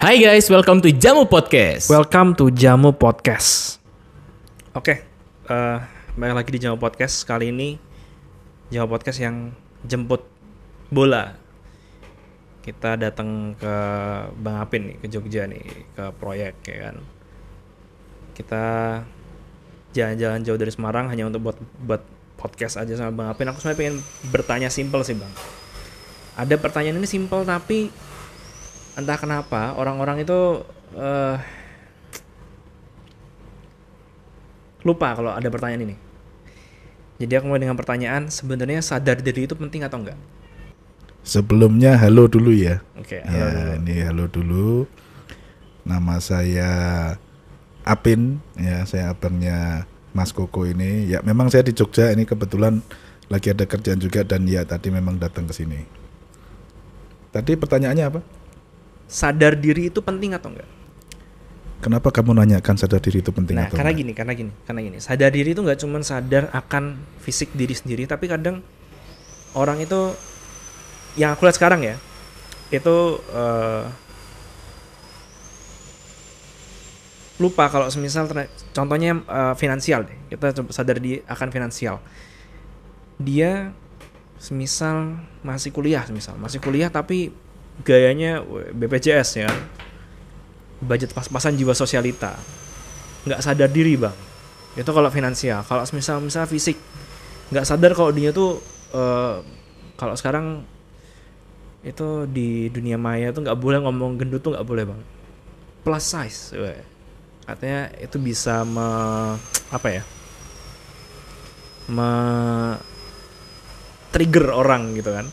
Hai guys, welcome to Jamu Podcast. Welcome to Jamu Podcast. Oke, eh balik lagi di Jamu Podcast. Kali ini Jamu Podcast yang jemput bola. Kita datang ke Bang Apin nih, ke Jogja nih, ke proyek ya kan. Kita jalan-jalan jauh dari Semarang hanya untuk buat buat podcast aja sama Bang Apin. Aku sebenarnya pengen bertanya simple sih Bang. Ada pertanyaan ini simple tapi entah kenapa orang-orang itu eh, lupa kalau ada pertanyaan ini. Jadi aku mulai dengan pertanyaan sebenarnya sadar diri itu penting atau enggak? Sebelumnya halo dulu ya. Oke, halo ya, dulu. ini halo dulu. Nama saya Apin, ya saya abangnya Mas Koko ini. Ya memang saya di Jogja ini kebetulan lagi ada kerjaan juga dan ya tadi memang datang ke sini. Tadi pertanyaannya apa? Sadar diri itu penting atau enggak? Kenapa kamu nanyakan sadar diri itu penting nah, atau karena enggak? gini, karena gini, karena gini. Sadar diri itu nggak cuma sadar akan fisik diri sendiri, tapi kadang orang itu yang aku lihat sekarang ya, itu eh, lupa kalau semisal contohnya eh, finansial deh. Kita coba sadar di akan finansial. Dia semisal masih kuliah, semisal masih kuliah tapi gayanya BPJS ya. Budget pas-pasan jiwa sosialita. Nggak sadar diri, Bang. Itu kalau finansial. Kalau misal misal fisik nggak sadar kalau dia tuh eh, kalau sekarang itu di dunia maya tuh nggak boleh ngomong gendut tuh nggak boleh bang plus size weh. katanya itu bisa me, apa ya me trigger orang gitu kan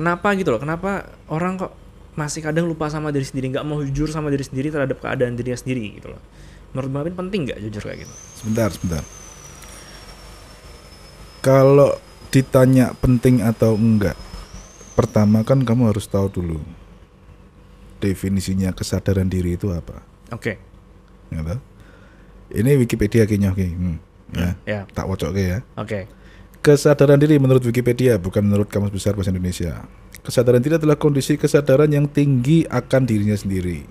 kenapa gitu loh kenapa orang kok masih kadang lupa sama diri sendiri nggak mau jujur sama diri sendiri terhadap keadaan dirinya sendiri gitu loh menurut Bang Apin penting nggak jujur kayak gitu Sebentar, sebentar. Kalau ditanya penting atau enggak, pertama kan kamu harus tahu dulu definisinya kesadaran diri itu apa. oke Ya toh? Ini Wikipedia kayaknya oke. Hmm, ya. ya Tak wocok ya. oke Kesadaran diri menurut Wikipedia bukan menurut Kamus Besar Bahasa Indonesia. Kesadaran diri adalah kondisi kesadaran yang tinggi akan dirinya sendiri.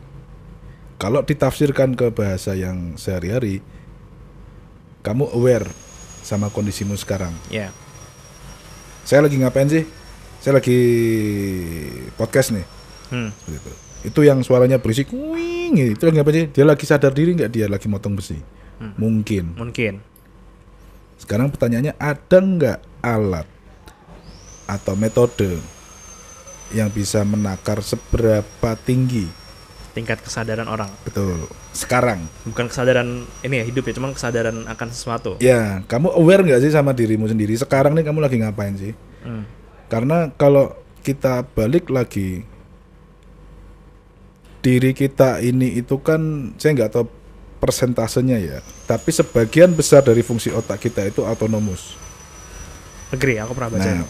Kalau ditafsirkan ke bahasa yang sehari-hari, kamu aware sama kondisimu sekarang. ya Saya lagi ngapain sih? Saya lagi podcast nih. hmm. Seperti itu. Itu yang suaranya berisik, wing, itu lagi ngapain sih? Dia lagi sadar diri nggak dia lagi motong besi? Hmm. Mungkin. mungkin Sekarang pertanyaannya ada nggak alat atau metode yang bisa menakar seberapa tinggi? tingkat kesadaran orang Betul. Sekarang, bukan kesadaran ini ya hidup ya cuman kesadaran akan sesuatu ya kamu aware nggak sih sama dirimu sendiri? Sekarang nih kamu lagi ngapain sih? Hmm. Karena kalau kita balik lagi diri kita ini itu kan saya nggak tahu persentasenya ya, tapi sebagian besar dari fungsi otak kita itu autonomus. agree aku pernah baca Nah,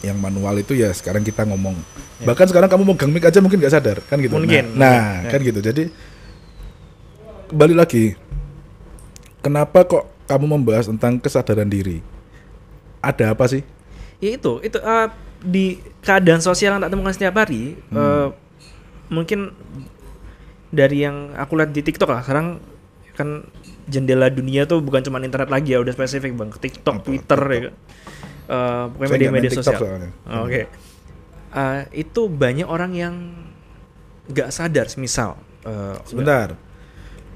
yang manual itu ya sekarang kita ngomong. Bahkan sekarang kamu megang mic aja mungkin nggak sadar, kan gitu. Ya. Mungkin, Nah, nah, ya. kan gitu. Jadi kembali lagi, kenapa kok kamu membahas tentang kesadaran diri? Ada apa sih? ya itu itu eh, di keadaan sosial yang tak temukan setiap hari eh, mungkin dari yang aku lihat di TikTok lah sekarang kan jendela dunia tuh bukan cuma internet lagi ya udah spesifik bang TikTok Apa? Twitter ya kan. Eh, pokoknya Saya nggak main media-media TikTok sosial. Oh, Oke. Eh, itu banyak orang yang nggak sadar, misal eh, Sebentar.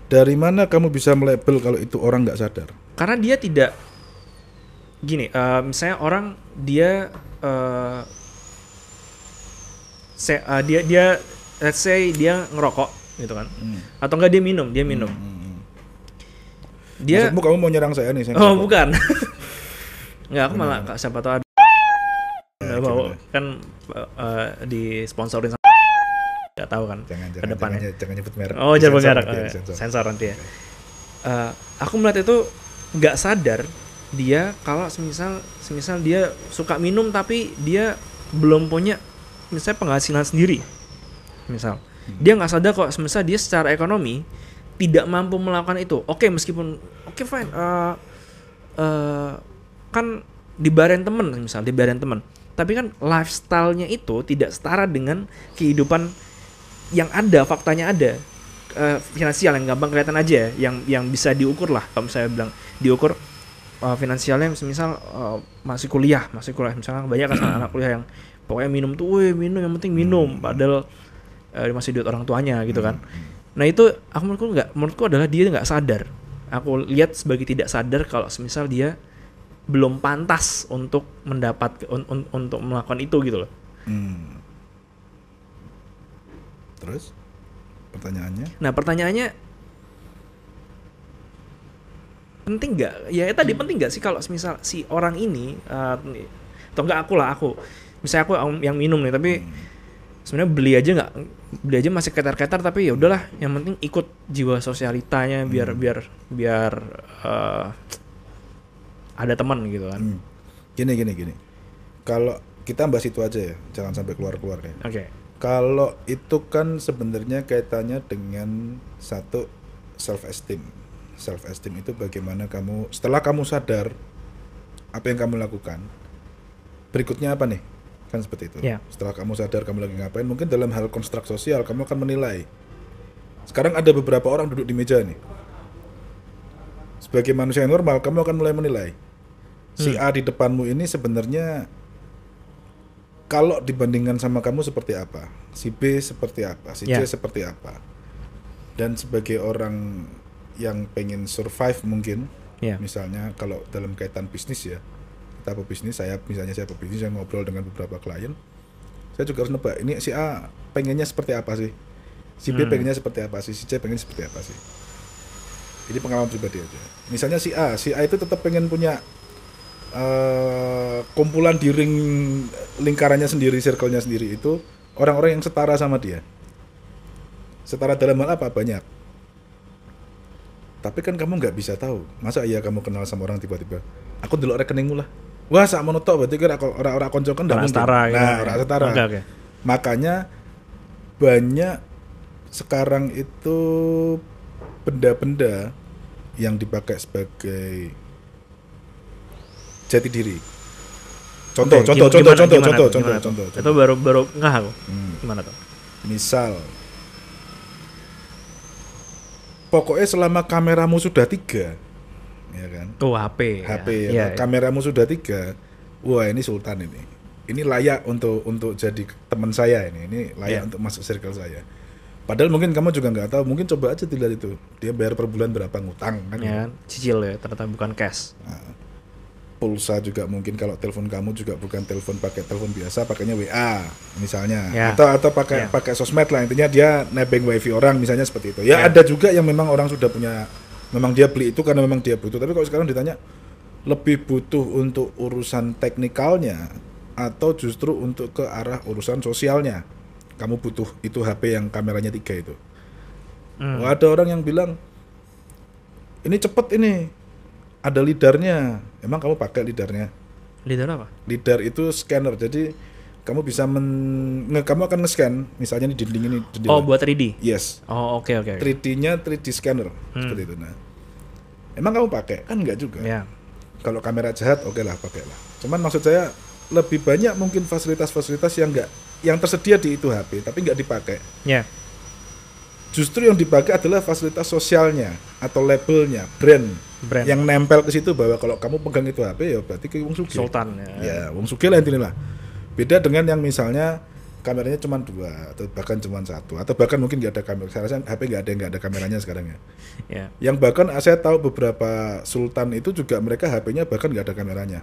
Dari mana kamu bisa melabel kalau itu orang nggak sadar? karena dia tidak gini, eh, misalnya orang dia eh, se- eh, dia dia let's say dia ngerokok gitu kan, atau enggak dia minum, dia minum, dia Maksudmu kamu mau nyerang saya nih? Saya oh nggak tahu. bukan, nggak aku malah siapa tahu ada nggak mau gimana? kan eh, disponsorin sama nggak tahu kan Jangan, ke jangan, depannya. jangan, jangan nyebut merek. Oh, jangan merek. nanti, Oh, disensor. sensor nanti ya. Eh, aku melihat itu nggak sadar dia kalau semisal semisal dia suka minum tapi dia belum punya misalnya penghasilan sendiri. Misal dia nggak sadar kok semisal dia secara ekonomi tidak mampu melakukan itu. Oke meskipun oke fine eh eh, kan dibayarin temen misal dibayarin temen. Tapi kan lifestyle-nya itu tidak setara dengan kehidupan yang ada faktanya ada. Eh, finansial yang gampang kelihatan aja ya, yang yang bisa diukur lah. Kalau saya bilang diukur eh, finansialnya misal eh, masih kuliah masih kuliah. Misalnya banyak kan anak kuliah yang pokoknya minum tuh minum yang penting minum. Padahal eh, masih duit orang tuanya gitu kan. nah itu aku menurutku nggak menurutku adalah dia nggak sadar. Aku lihat sebagai tidak sadar kalau semisal dia belum pantas untuk mendapat un- un- untuk melakukan itu gitu loh. Hmm. Terus? Pertanyaannya? Nah pertanyaannya penting nggak? Ya tadi penting nggak sih kalau misal si orang ini eh, atau enggak aku lah aku, misalnya aku yang minum nih tapi sebenarnya beli aja nggak beli aja masih ketar-ketar tapi ya udahlah yang penting ikut jiwa sosialitanya biar biar biar eh, ada teman gitu kan. Hmm. Gini gini gini. Kalau kita bahas itu aja ya, jangan sampai keluar-keluar ya. Oke. Kalau itu kan sebenarnya kaitannya dengan satu self esteem. Self esteem itu bagaimana kamu setelah kamu sadar apa yang kamu lakukan. Berikutnya apa nih? Kan seperti itu. Ya. Setelah kamu sadar kamu lagi ngapain, mungkin dalam hal konstruk sosial kamu akan menilai. Sekarang ada beberapa orang duduk di meja nih. Sebagai manusia yang normal, kamu akan mulai menilai. Si A di depanmu ini sebenarnya kalau dibandingkan sama kamu seperti apa, si B seperti apa, si Ya. C seperti apa, dan sebagai orang yang pengen survive mungkin, Ya. misalnya kalau dalam kaitan bisnis ya, kita pebisnis, saya misalnya saya pebisnis, saya ngobrol dengan beberapa klien, saya juga harus nebak ini si A pengennya seperti apa sih, si B Hmm. pengennya seperti apa sih, si C pengennya seperti apa sih. Ini pengalaman pribadi aja. Misalnya si A, si A itu tetap pengen punya eh, kumpulan di ring lingkarannya sendiri, circle-nya sendiri itu orang-orang yang setara sama dia. Setara dalam hal apa? Banyak. Tapi kan kamu nggak bisa tahu. Masa iya kamu kenal sama orang tiba-tiba, aku dulu rekeningmu lah. Wah, sak monotok berarti aku- orang-orang konco kan nggak Orang mungkin. setara gitu. Nah, orang setara. Oke, oke. Makanya banyak sekarang itu benda-benda yang dipakai sebagai jati diri. Contoh, Oke, contoh, gim- contoh, gimana- contoh, gimana contoh, tuh? contoh, Gimana contoh, Itu contoh. baru baru nggak aku. Hmm. Gimana tuh? Misal, pokoknya selama kameramu sudah tiga, ya kan? Oh HP. HP, ya. ya, iya. kameramu sudah tiga, wah ini Sultan ini, ini layak untuk untuk jadi teman saya ini, ini layak Iya. untuk masuk circle saya. Padahal mungkin kamu juga nggak tahu, mungkin coba aja dilihat itu, dia bayar per bulan berapa ngutang kan? Ya? Cicil ya, ternyata bukan cash. Nah, pulsa juga mungkin kalau telepon kamu juga bukan telepon pakai telepon biasa, pakainya WA misalnya, Ya. atau atau pakai Ya. pakai sosmed lah intinya dia nebeng wifi orang misalnya seperti itu. Ya, Ya. ada juga yang memang orang sudah punya, memang dia beli itu karena memang dia butuh. Tapi kalau sekarang ditanya lebih butuh untuk urusan teknikalnya atau justru untuk ke arah urusan sosialnya, kamu butuh itu HP yang kameranya tiga itu. Hmm. Wah, ada orang yang bilang ini cepet ini ada lidarnya emang kamu pakai lidarnya Leader apa? lidar itu scanner jadi kamu bisa men nge- kamu akan nge-scan misalnya di dinding ini jendela. Oh, buat 3D. yes Oh, oke oke. oke. 3D-nya 3D scanner Hmm. seperti itu nah emang kamu pakai kan enggak juga Ya. kalau kamera jahat oke lah pakai lah cuman maksud saya lebih banyak mungkin fasilitas-fasilitas yang enggak yang tersedia di itu HP tapi nggak dipakai Ya. justru yang dipakai adalah fasilitas sosialnya atau labelnya brand, Brand. yang nempel ke situ bahwa kalau kamu pegang itu HP ya berarti ke Wong Sugih Sultan ya. ya Wong lah intinya lah beda dengan yang misalnya kameranya cuma dua atau bahkan cuma satu atau bahkan mungkin nggak ada kamera saya rasa HP nggak ada nggak ada kameranya sekarang ya Ya. yang bahkan saya tahu beberapa sultan itu juga mereka HP-nya bahkan nggak ada kameranya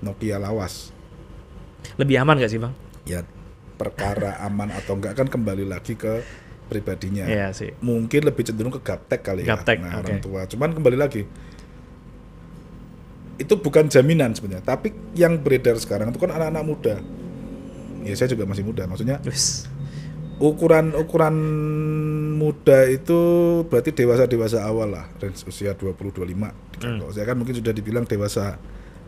Nokia lawas Lebih aman gak sih, Bang? ya perkara aman atau enggak kan kembali lagi ke pribadinya Iya sih. mungkin lebih cenderung ke gaptek kali Gaptek, ya nah, oke. orang tua cuman kembali lagi itu bukan jaminan sebenarnya tapi yang beredar sekarang itu kan anak-anak muda ya saya juga masih muda maksudnya Wis. ukuran ukuran muda itu berarti dewasa dewasa awal lah range usia 20 25 Hmm. kalau saya kan mungkin sudah dibilang dewasa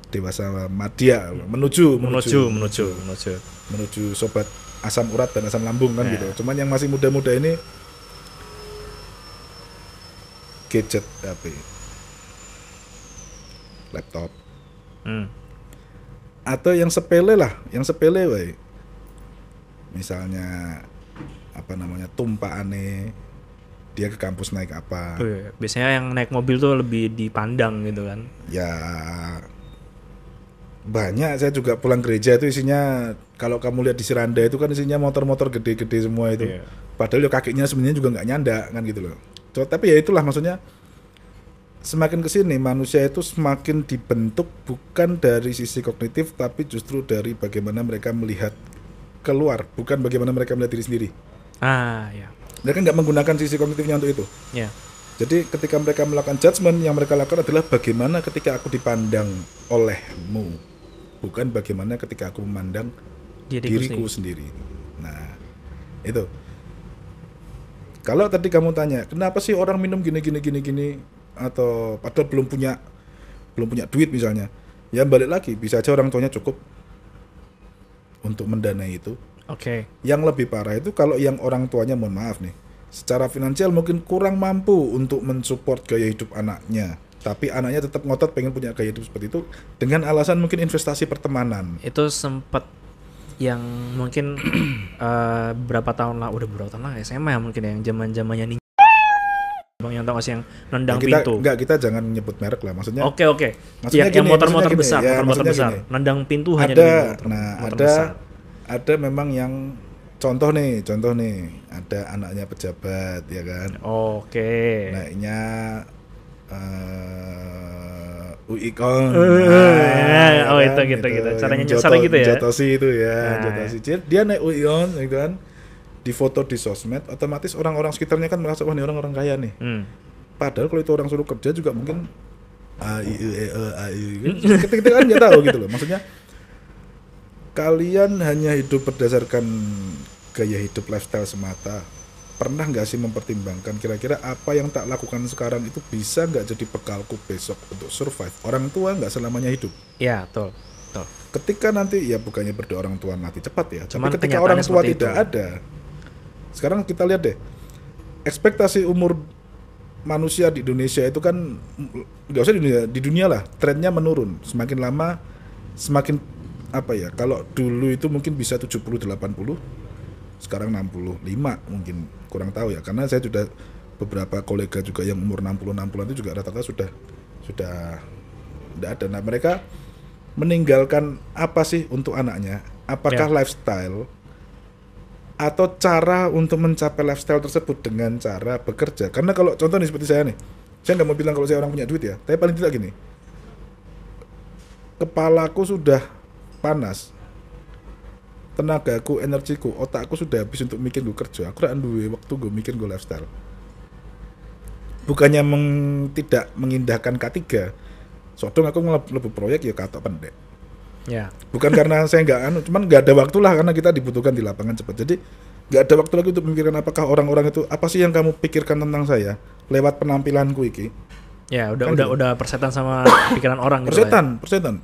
dewasa madya menuju Menuju, menuju, menuju. menuju sobat asam urat dan asam lambung kan Ya. gitu. Cuman yang masih muda-muda ini gadget HP, laptop, Hmm. atau yang sepele lah, yang sepele wae. Misalnya apa namanya tumpaannya dia ke kampus naik apa Oh, iya. Biasanya yang naik mobil tuh lebih dipandang gitu kan. ya banyak saya juga pulang gereja itu isinya kalau kamu lihat di Seranda itu kan isinya motor-motor gede-gede semua itu Iya. padahal ya kakinya sebenarnya juga nggak nyanda kan gitu loh So, tapi ya itulah maksudnya semakin ke sini manusia itu semakin dibentuk bukan dari sisi kognitif tapi justru dari bagaimana mereka melihat keluar bukan bagaimana mereka melihat diri sendiri Ah, ya. mereka nggak menggunakan sisi kognitifnya untuk itu Ya. jadi ketika mereka melakukan judgement yang mereka lakukan adalah bagaimana ketika aku dipandang olehmu, bukan bagaimana ketika aku memandang Diriku diriku sendiri. Nah, itu. Kalau tadi kamu tanya, kenapa sih orang minum gini gini gini gini atau padahal belum punya belum punya duit misalnya. Ya balik lagi, bisa aja orang tuanya cukup untuk mendanai itu. Oke. Yang lebih parah itu kalau yang orang tuanya mohon maaf nih, secara finansial mungkin kurang mampu untuk mensupport gaya hidup anaknya. Tapi anaknya tetap ngotot pengen punya gaya hidup seperti itu dengan alasan mungkin investasi pertemanan. Itu sempat yang mungkin eh, berapa tahun lah udah berapa tahun lah SMA ya mungkin yang zaman zamannya yang tau gak sih yang nendang Ya, kita pintu enggak kita jangan nyebut merek lah maksudnya. oke oke Maksudnya ya, yang motor-motor besar ya, motor-motor besar gini. nendang pintu hanya ada demi motor, nah motor ada besar. ada memang yang contoh nih, contoh nih, ada anaknya pejabat ya kan. oke Naiknya uh, UI Kon. Eh, oh, itu gitu, gitu. Caranya Yang nyasar Joto- gitu ya? Jotosi itu ya, Nah, Jotosi. Dia naik UI Kon, ya kan. Di foto di sosmed, otomatis orang-orang sekitarnya kan merasa wah ini orang-orang kaya nih. Hmm. Padahal kalau itu orang suruh kerja juga mungkin A I E E E A I gitu. Kita, kita kan nggak tahu gitu loh. Maksudnya kalian hanya hidup berdasarkan gaya hidup lifestyle semata. Pernah nggak sih mempertimbangkan kira-kira apa yang tak lakukan sekarang itu bisa nggak jadi bekalku besok untuk survive? Orang tua nggak selamanya hidup. ya betul betul Ketika nanti ya bukannya berdoa orang tua mati cepat ya, Cuman tapi ketika orang tua tidak itu. ada. Sekarang kita lihat deh. Ekspektasi umur manusia di Indonesia itu kan nggak usah di dunia, di dunia lah trennya menurun. Semakin lama semakin apa ya? Kalau dulu itu mungkin bisa 70 80 sekarang 65 mungkin kurang tahu ya karena saya sudah beberapa kolega juga yang umur 60 60 itu juga rata-rata sudah sudah tidak ada. Nah, mereka meninggalkan apa sih untuk anaknya? Apakah Ya. lifestyle atau cara untuk mencapai lifestyle tersebut dengan cara bekerja? Karena kalau contoh nih seperti saya nih, saya nggak mau bilang kalau saya orang punya duit ya, tapi paling tidak gini, kepalaku sudah panas, tenagaku, energiku, otakku sudah habis untuk mikir gue kerja. Aku rak duwe waktu gue mikir gue lifestyle. Bukannya meng- tidak mengindahkan K3, sodong aku lebih proyek ya kata pendek ya. Bukan karena saya nggak anu cuman nggak ada waktu lah karena kita dibutuhkan di lapangan cepat. Jadi nggak ada waktu lagi untuk memikirkan apakah orang-orang itu apa sih yang kamu pikirkan tentang saya lewat penampilanku iki? Ya udah Kan udah gitu. udah persetan sama pikiran orang gitu ya. persetan persetan.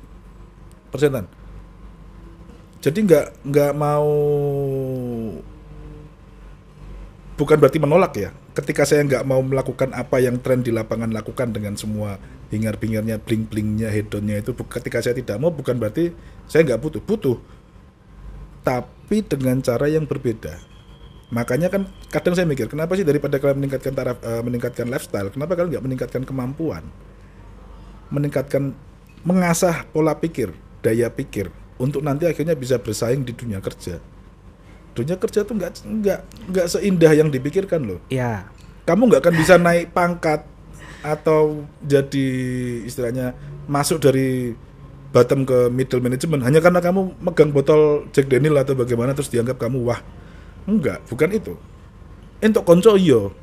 Persetan. Jadi nggak nggak mau bukan berarti menolak ya. Ketika saya nggak mau melakukan apa yang tren di lapangan lakukan dengan semua hingar-bingarnya bling-blingnya hedonnya itu ketika saya tidak mau bukan berarti saya nggak butuh. Butuh. Tapi dengan cara yang berbeda. Makanya kan kadang saya mikir kenapa sih daripada kalian meningkatkan taraf eh, meningkatkan lifestyle kenapa kalian nggak meningkatkan kemampuan? Meningkatkan mengasah pola pikir daya pikir untuk nanti akhirnya bisa bersaing di dunia kerja. Dunia kerja tuh nggak nggak nggak seindah yang dipikirkan loh. Ya kamu nggak akan bisa naik pangkat atau jadi istilahnya masuk dari bottom ke middle management hanya karena kamu megang botol Jack Daniel atau bagaimana terus dianggap kamu wah enggak bukan itu. Untuk konco iyo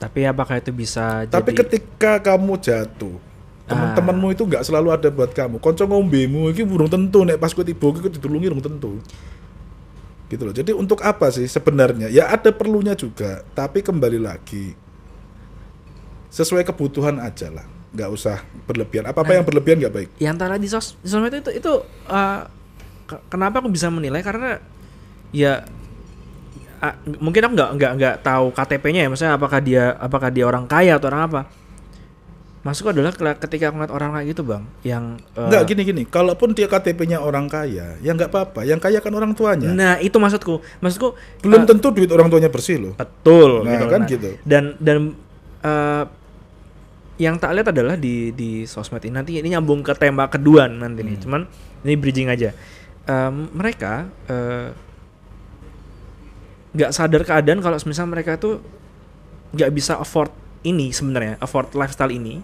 tapi apakah itu bisa tapi jadi ketika kamu jatuh teman-temanmu itu nggak selalu ada buat kamu. Konco ngombemu ini burung tentu nek pas kau tiba kau ditulungi burung tentu. Gitu loh. Jadi untuk apa sih sebenarnya? Ya ada perlunya juga tapi kembali lagi sesuai kebutuhan aja lah. Nggak usah berlebihan. Apa apa yang berlebihan nggak baik? ya antara di, sos di sosmed itu itu uh, ke- kenapa aku bisa menilai? Karena ya ah, mungkin aku nggak nggak nggak tahu KTP-nya ya. Maksudnya apakah dia apakah dia orang kaya atau orang apa? Maksudku adalah ketika aku ngeliat orang kayak gitu bang, yang eh, Enggak gini gini, kalaupun dia KTP-nya orang kaya, ya nggak apa-apa. Yang kaya kan orang tuanya. Nah itu maksudku, maksudku Belum eh, tentu duit orang tuanya bersih loh. betul Nah, gitu kan Nah, gitu. Dan dan eh, yang tak lihat adalah di di sosmed ini nanti ini nyambung ke tema kedua nanti nih. Hmm. Cuman ini bridging aja. Em, mereka eh, nggak sadar keadaan kalau misal mereka tuh nggak bisa afford ini sebenarnya afford lifestyle ini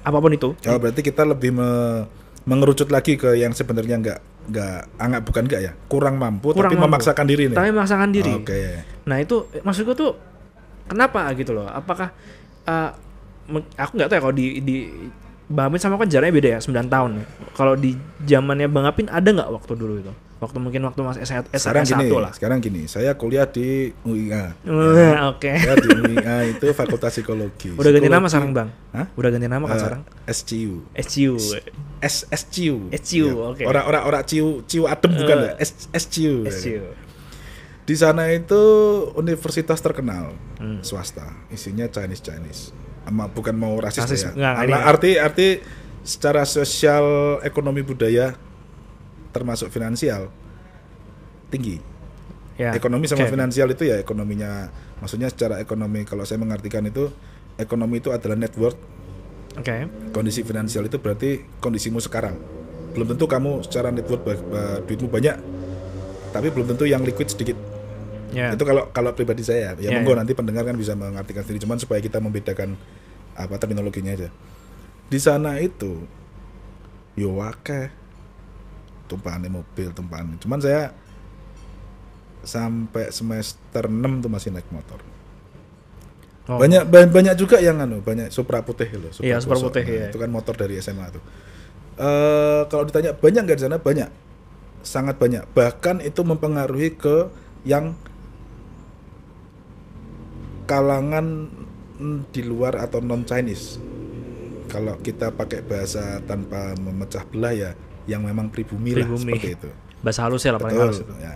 apa pun itu Oh, berarti kita lebih me- mengerucut lagi ke yang sebenarnya nggak nggak anggap bukan nggak ya, kurang mampu Kurang tapi mampu. memaksakan diri nih. tapi memaksakan diri Oke. Nah itu maksudku tuh kenapa gitu loh? Apakah me- aku nggak tahu ya kalau di di Bang Apin sama aku kan jaraknya beda ya 9 tahun. ya. Kalau di zamannya Bang Apin ada nggak waktu dulu itu? Waktu mungkin waktu Mas S1 Sekarang S1 gini, lah. sekarang gini, saya kuliah di UIA. Wah, Oke. Saya di UIA itu Fakultas Psikologi. Udah ganti nama sekarang Bang? Hah? Udah ganti nama kan Eh, sekarang? SCU. SCU. S SCU. SCU, Ya. oke. Orang orang orang ciu ciu adem bukan Eh. ya? S SCU. SCU. Di sana itu universitas terkenal Hmm. swasta, isinya Chinese Chinese. Ama bukan mau rasis, Rasis, ya. enggak, ini- arti arti secara sosial, ekonomi budaya termasuk finansial tinggi. Ya. Ekonomi sama Oke. finansial itu ya ekonominya maksudnya secara ekonomi kalau saya mengartikan itu ekonomi itu adalah net worth, Oke. kondisi finansial itu berarti kondisimu sekarang. Belum tentu kamu secara net worth ba- ba- duitmu banyak tapi belum tentu yang liquid sedikit. Ya. Itu kalau kalau pribadi saya ya Ya, monggo ya. nanti pendengar kan bisa mengartikan sendiri cuman supaya kita membedakan apa terminologinya aja. Di sana itu yo akeh tumpahan mobil, tumpahan. Cuman saya sampai semester 6 tuh masih naik motor. Oh. Banyak ba- banyak juga yang anu, banyak Supra putih loh, Iya, Supra Bosok. putih, Nah, iya. Itu kan motor dari SMA tuh. Eh kalau ditanya banyak nggak di sana? Banyak. Sangat banyak. Bahkan itu mempengaruhi ke yang kalangan di luar atau non Chinese. Kalau kita pakai bahasa tanpa memecah belah ya, yang memang pribumi, lah Pribumi. seperti itu. Bahasa halus ya lah paling halus itu. ya.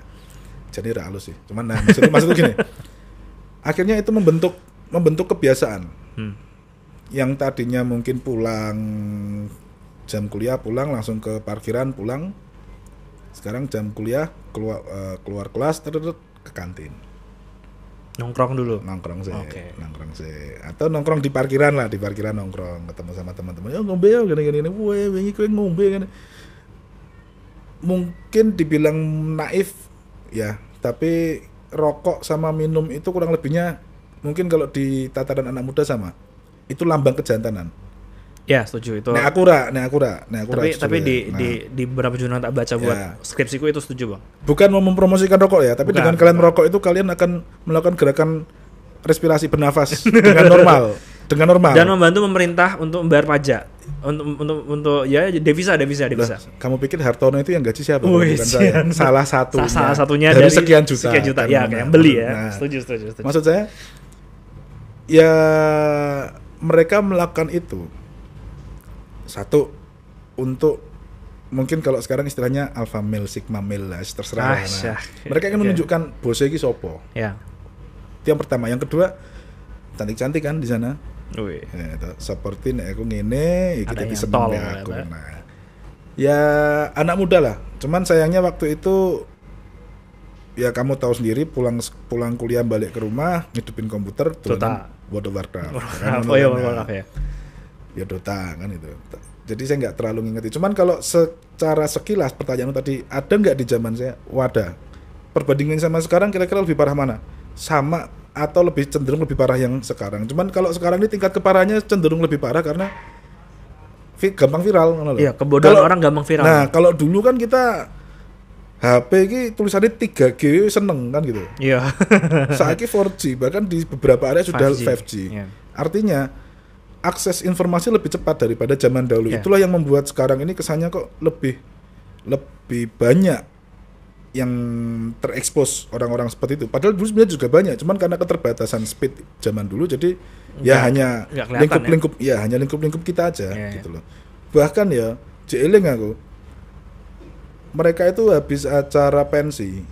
Jadi ra halus sih. Cuman nah maksudnya maksudnya gini. Akhirnya itu membentuk membentuk kebiasaan. Hmm. Yang tadinya mungkin pulang jam kuliah pulang langsung ke parkiran pulang. Sekarang jam kuliah keluar eh, keluar kelas terus ke kantin Nongkrong dulu. nongkrong sih Oke. nongkrong sih. Atau nongkrong di parkiran lah di parkiran nongkrong ketemu sama teman-teman. Ya ngombe ya gini gini gini. Wah wingi kowe ngombe kan mungkin dibilang naif ya. Tapi rokok sama minum itu kurang lebihnya mungkin kalau di tataran anak muda sama. Itu lambang kejantanan Ya setuju itu. nek aku ra nek aku ra nek aku ra tapi tapi ya. di Nah, di di beberapa jurnal tak baca buat Ya. skripsiku itu setuju bang. bukan mau mempromosikan rokok ya tapi Bukan, dengan kalian merokok itu kalian akan melakukan gerakan respirasi bernafas dengan normal dengan normal Dan membantu pemerintah untuk membayar pajak untuk untuk untuk ya devisa devisa Lah, devisa. kamu pikir Hartono itu yang gaji siapa? Wih, Bukan saya. sian. Salah satunya. Salah satunya dari, dari, sekian juta. Sekian juta ya, yang beli ya. Nah, setuju setuju setuju. Maksud saya ya mereka melakukan itu satu untuk mungkin kalau sekarang istilahnya alpha male sigma male lah terserah. Ah. Nah, mereka ingin Oke. menunjukkan bosnya ini sopo. Ya. Itu yang pertama. Yang kedua cantik-cantik kan di sana. Wih. Ya, seperti nek aku ngene, iki Ada dadi yang seneng tol, aku. ya, Nah, ya anak muda lah. Cuman sayangnya waktu itu ya kamu tahu sendiri pulang pulang kuliah balik ke rumah ngidupin komputer Dota. tuh World of Warcraft. Kan, oh iya mohon maaf ya. Ya Dota kan itu. Jadi saya nggak terlalu ngingeti. Cuman kalau secara sekilas pertanyaan tadi ada nggak di zaman saya? Wadah. Perbandingan sama sekarang kira-kira lebih parah mana? Sama atau lebih cenderung lebih parah yang sekarang. Cuman kalau sekarang ini tingkat keparahannya cenderung lebih parah karena vi- gampang viral. lho. Iya, kebodohan Kalau- orang gampang viral. Nah, kalau dulu kan kita HP ini tulisannya 3G seneng kan gitu. Iya. Saiki 4G bahkan di beberapa area sudah 5G. 5G. Iya. Artinya akses informasi lebih cepat daripada zaman dahulu. Iya. Itulah yang membuat sekarang ini kesannya kok lebih lebih banyak yang terekspos orang-orang seperti itu. Padahal dulu sebenarnya juga banyak, cuman karena keterbatasan speed zaman dulu jadi ya hanya kelihatan lingkup-lingkup ya. hanya lingkup-lingkup kita aja Iya, iya. gitu loh. Bahkan ya jeeling aku mereka itu habis acara pensi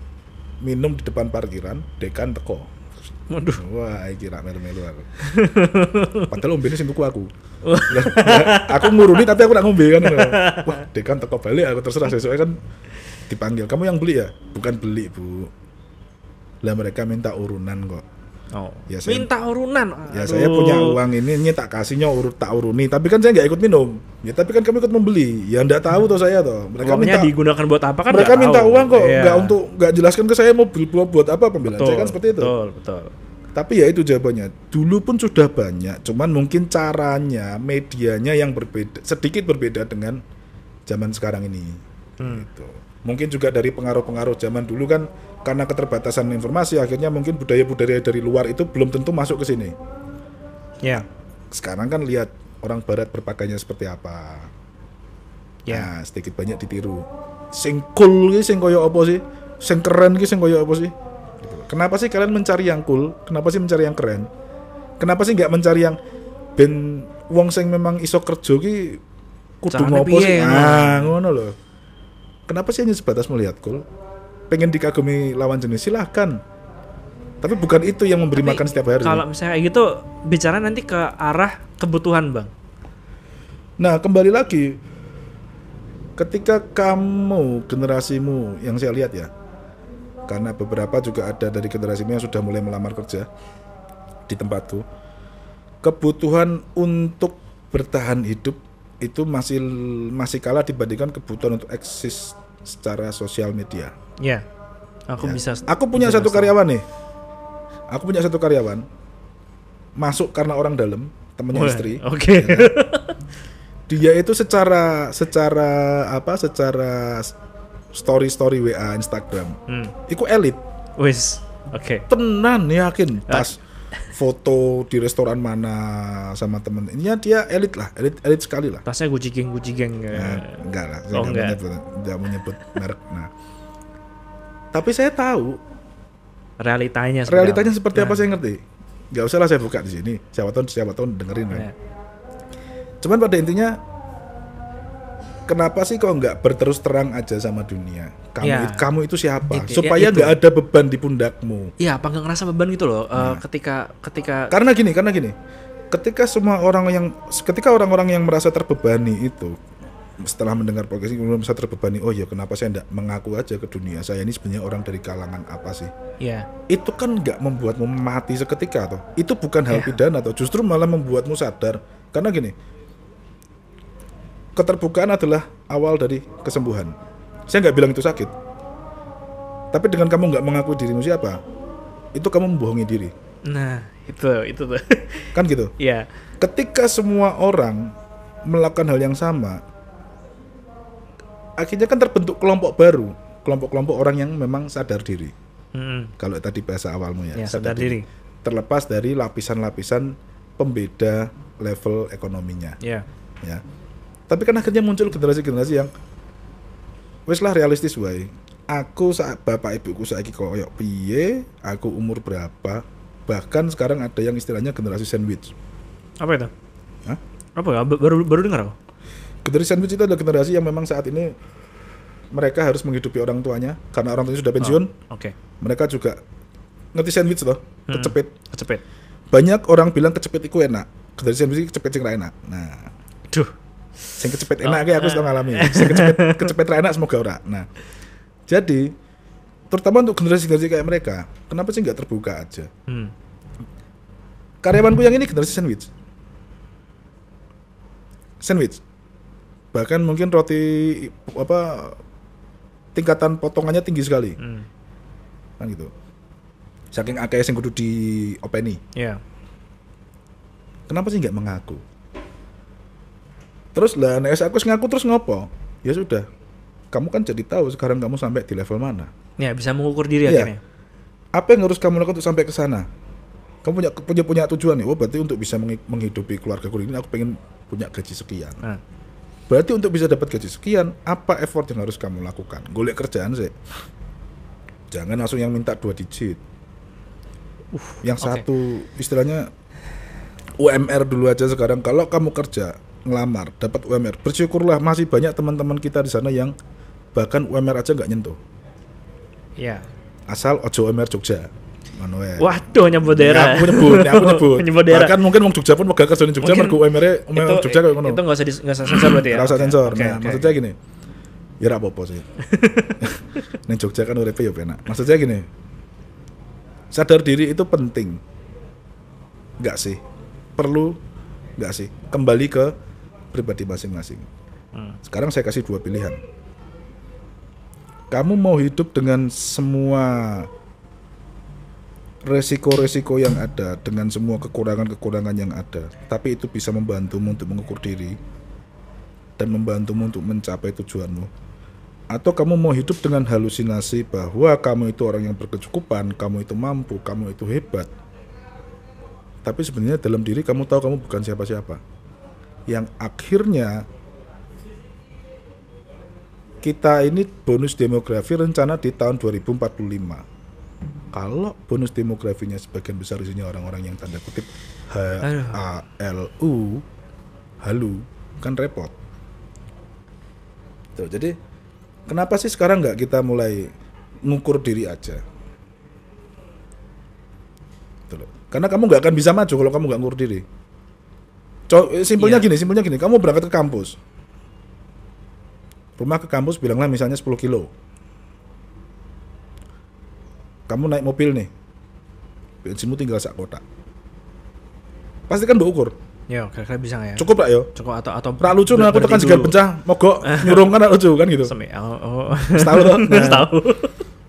minum di depan parkiran dekan teko Waduh. Wah, iki rak melu-melu aku. Padahal ombe sing tuku aku. Aku nguruni tapi aku rak ngombe kan. Wah, dekan teko balik aku terserah sesuai kan dipanggil. Kamu yang beli ya? Bukan beli, Bu. Lah mereka minta urunan kok. Oh. Ya, saya- Minta urunan. Ya saya punya uang ini, ini tak kasihnya urut tak uruni. Tapi kan saya nggak ikut minum. Ya tapi kan kamu ikut membeli. Ya ndak tahu toh saya toh. Mereka Uangnya minta digunakan buat apa kan? mereka nggak minta tahu. uang kok, Iya. nggak untuk nggak jelaskan ke saya mau beli buat, buat apa pembelaan Betul, saya kan seperti itu. Betul, betul. Tapi ya itu jawabannya. Dulu pun sudah banyak, cuman mungkin caranya, medianya yang berbeda, sedikit berbeda dengan zaman sekarang ini. Hmm. Gitu. Mungkin juga dari pengaruh-pengaruh zaman dulu kan karena keterbatasan informasi akhirnya mungkin budaya-budaya dari luar itu belum tentu masuk ke sini. Ya. Sekarang kan lihat orang barat berpakaiannya seperti apa. Ya. Nah, sedikit banyak ditiru. Sing cool ki sing koyo apa sih? Sing keren ki sing koyo apa sih? Gitu. Kenapa sih kalian mencari yang cool? Kenapa sih mencari yang keren? Kenapa sih nggak mencari yang ben wong sing memang iso kerja ki kudu ngopo sih? Ah, ngono loh. Kenapa sih hanya sebatas melihat cool? Pengen dikagumi lawan jenis silahkan. Tapi bukan itu yang memberi Tapi makan setiap hari. Kalau misalnya kayak gitu bicara nanti ke arah kebutuhan, Bang. Nah, kembali lagi ketika kamu generasimu yang saya lihat ya. Karena beberapa juga ada dari generasimu yang sudah mulai melamar kerja di tempatku. Kebutuhan untuk bertahan hidup itu masih masih kalah dibandingkan kebutuhan untuk eksis secara sosial media. Ya. Aku Ya. bisa Aku punya bisa satu karyawan nih. Aku punya satu karyawan masuk karena orang dalam, temannya Wah, istri. Oke. ya kan? dia itu secara secara apa secara story story WA Instagram Hmm. itu elit Wis. Oke. tenan yakin Ah. tas foto di restoran mana sama temen ini dia elit lah elit elit sekali lah Tasnya Gucci Gang Gucci Gang. Nah, eh. enggak lah saya Oh, enggak menyebut enggak menyebut merek nah tapi saya tahu realitanya realitanya apa. seperti apa Nah, saya ngerti nggak usah lah saya buka di sini siapa tahu siapa tahu dengerin kan ya. Cuman pada intinya kenapa sih kok nggak berterus terang aja sama dunia? Kamu Ya. kamu itu siapa? Itu- Supaya ya, itu. nggak ada beban di pundakmu. Iya, apa nggak ngerasa beban gitu loh? eh, Nah. ketika ketika Karena gini, karena gini. Ketika semua orang yang ketika orang-orang yang merasa terbebani itu setelah mendengar podcast ini kemudian merasa terbebani, oh ya kenapa saya tidak mengaku aja ke dunia saya ini sebenarnya orang dari kalangan apa sih? ya Itu kan nggak membuatmu mati seketika toh. Itu bukan hal Ya. pidana toh, justru malah membuatmu sadar. Karena gini, keterbukaan adalah awal dari kesembuhan. Saya nggak bilang itu sakit. Tapi dengan kamu nggak mengakui dirimu siapa, itu kamu membohongi diri. nah itu itu tuh. Kan gitu. ya Ketika semua orang melakukan hal yang sama, akhirnya kan terbentuk kelompok baru, kelompok-kelompok orang yang memang sadar diri. Mm-mm. Kalau tadi bahasa awalmu ya, ya sadar diri. Terlepas dari lapisan-lapisan pembeda level ekonominya, ya ya. Tapi kan akhirnya muncul generasi-generasi yang wis lah realistis wae. Aku saat bapak ibuku saiki koyo piye, aku umur berapa, bahkan sekarang ada yang istilahnya generasi sandwich. apa itu Hah? apa ya baru baru dengar aku Generasi sandwich itu adalah generasi yang memang saat ini mereka harus menghidupi orang tuanya karena orang tuanya sudah pensiun. oke Mereka juga ngerti sandwich loh, Hmm. kecepit. kecepet Banyak orang bilang kecepit itu enak. Generasi sandwich kecepit sing enak. Nah, duh sing kecepit enak kayak aku sudah ngalami. Sing kecepit ra enak semoga ora. Nah, jadi terutama untuk generasi-generasi kayak mereka, kenapa sih nggak terbuka aja? hmm. Karyawanku yang ini generasi sandwich. Sandwich. Bahkan mungkin roti apa tingkatan potongannya tinggi sekali. Hmm. Kan gitu. Saking akeh sing kudu di openi. ya Kenapa sih nggak mengaku? Terus lah, nek aku ngaku terus ngopo? Ya sudah. Kamu kan jadi tahu sekarang kamu sampai di level mana. ya bisa mengukur diri Iya. akhirnya Apa yang harus kamu lakukan untuk sampai ke sana? Kamu punya punya punya tujuan nih. Oh, berarti untuk bisa menghi- menghidupi keluarga ini aku pengen punya gaji sekian. nah, Berarti untuk bisa dapat gaji sekian, apa effort yang harus kamu lakukan? Golek kerjaan sih. Jangan langsung yang minta dua digit. yang oke. satu istilahnya UMR dulu aja sekarang. Kalau kamu kerja ngelamar dapat UMR, bersyukurlah masih banyak teman-teman kita di sana yang bahkan UMR aja nggak nyentuh. ya Asal ojo UMR Jogja. wae. Waduh nyebut Ya, daerah. aku nyebut, ya, aku nyebut. nyebut daerah. Bahkan mungkin wong Jogja pun megah kerja di Jogja mergo UMR-e UMR Jogja kayak ngono. Itu nggak usah di, nggak usah sensor berarti ya. Ora usah Oke, sensor. oke, nah, oke. maksudnya gini. Ya ora apa-apa sih. Ning Jogja kan uripe ya penak. Maksudnya gini. Sadar diri itu penting. Enggak sih? Perlu enggak sih? Kembali ke pribadi masing-masing. Hmm. Sekarang saya kasih dua pilihan. Kamu mau hidup dengan semua resiko-resiko yang ada, dengan semua kekurangan-kekurangan yang ada, tapi itu bisa membantumu untuk mengukur diri dan membantumu untuk mencapai tujuanmu. Atau kamu mau hidup dengan halusinasi bahwa kamu itu orang yang berkecukupan, kamu itu mampu, kamu itu hebat. Tapi sebenarnya dalam diri kamu tahu kamu bukan siapa-siapa. Yang akhirnya kita ini bonus demografi rencana di tahun 2045. Kalau bonus demografinya sebagian besar isinya orang-orang yang tanda kutip H A L U halu kan repot. Tuh, jadi kenapa sih sekarang nggak kita mulai ngukur diri aja? Tuh. Karena kamu nggak akan bisa maju kalau kamu nggak ngukur diri. Eh, simpelnya Iya. gini, simpelnya gini. Kamu berangkat ke kampus, rumah ke kampus bilanglah misalnya 10 kilo kamu naik mobil nih bensinmu tinggal sak kotak pasti kan ukur Yo, kira-kira bisa nggak ya? cukup lah yo Cukup atau atau Rak lucu nah aku tekan segar dulu. pencah mogok nyurung kan lucu kan gitu Semi. Oh, oh. Setahu toh? Nah. Setahu.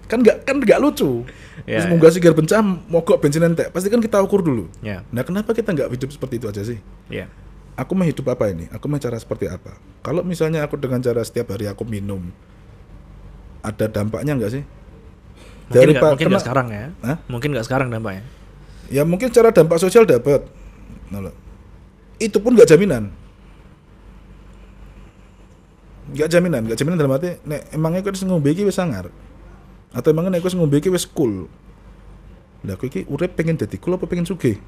Kan nggak kan nggak lucu Ya, terus ya. munggah segar pencah mogok bensin entek pasti kan kita ukur dulu Ya, nah kenapa kita nggak hidup seperti itu aja sih ya. aku mau hidup apa ini? Aku mau cara seperti apa? Kalau misalnya aku dengan cara setiap hari aku minum, ada dampaknya nggak sih? Mungkin nggak Pak- mungkin kena- nggak sekarang ya. Hah? Mungkin nggak sekarang dampaknya. Ya mungkin cara dampak sosial dapat. Nah. Itu pun nggak jaminan. Nggak jaminan, nggak jaminan dalam arti nek emangnya kau ngombe iki wis sangar. Atau emangnya nek kau ngombe iki wis cool. Lah aku iki urip pengen jadi cool apa pengen sugih?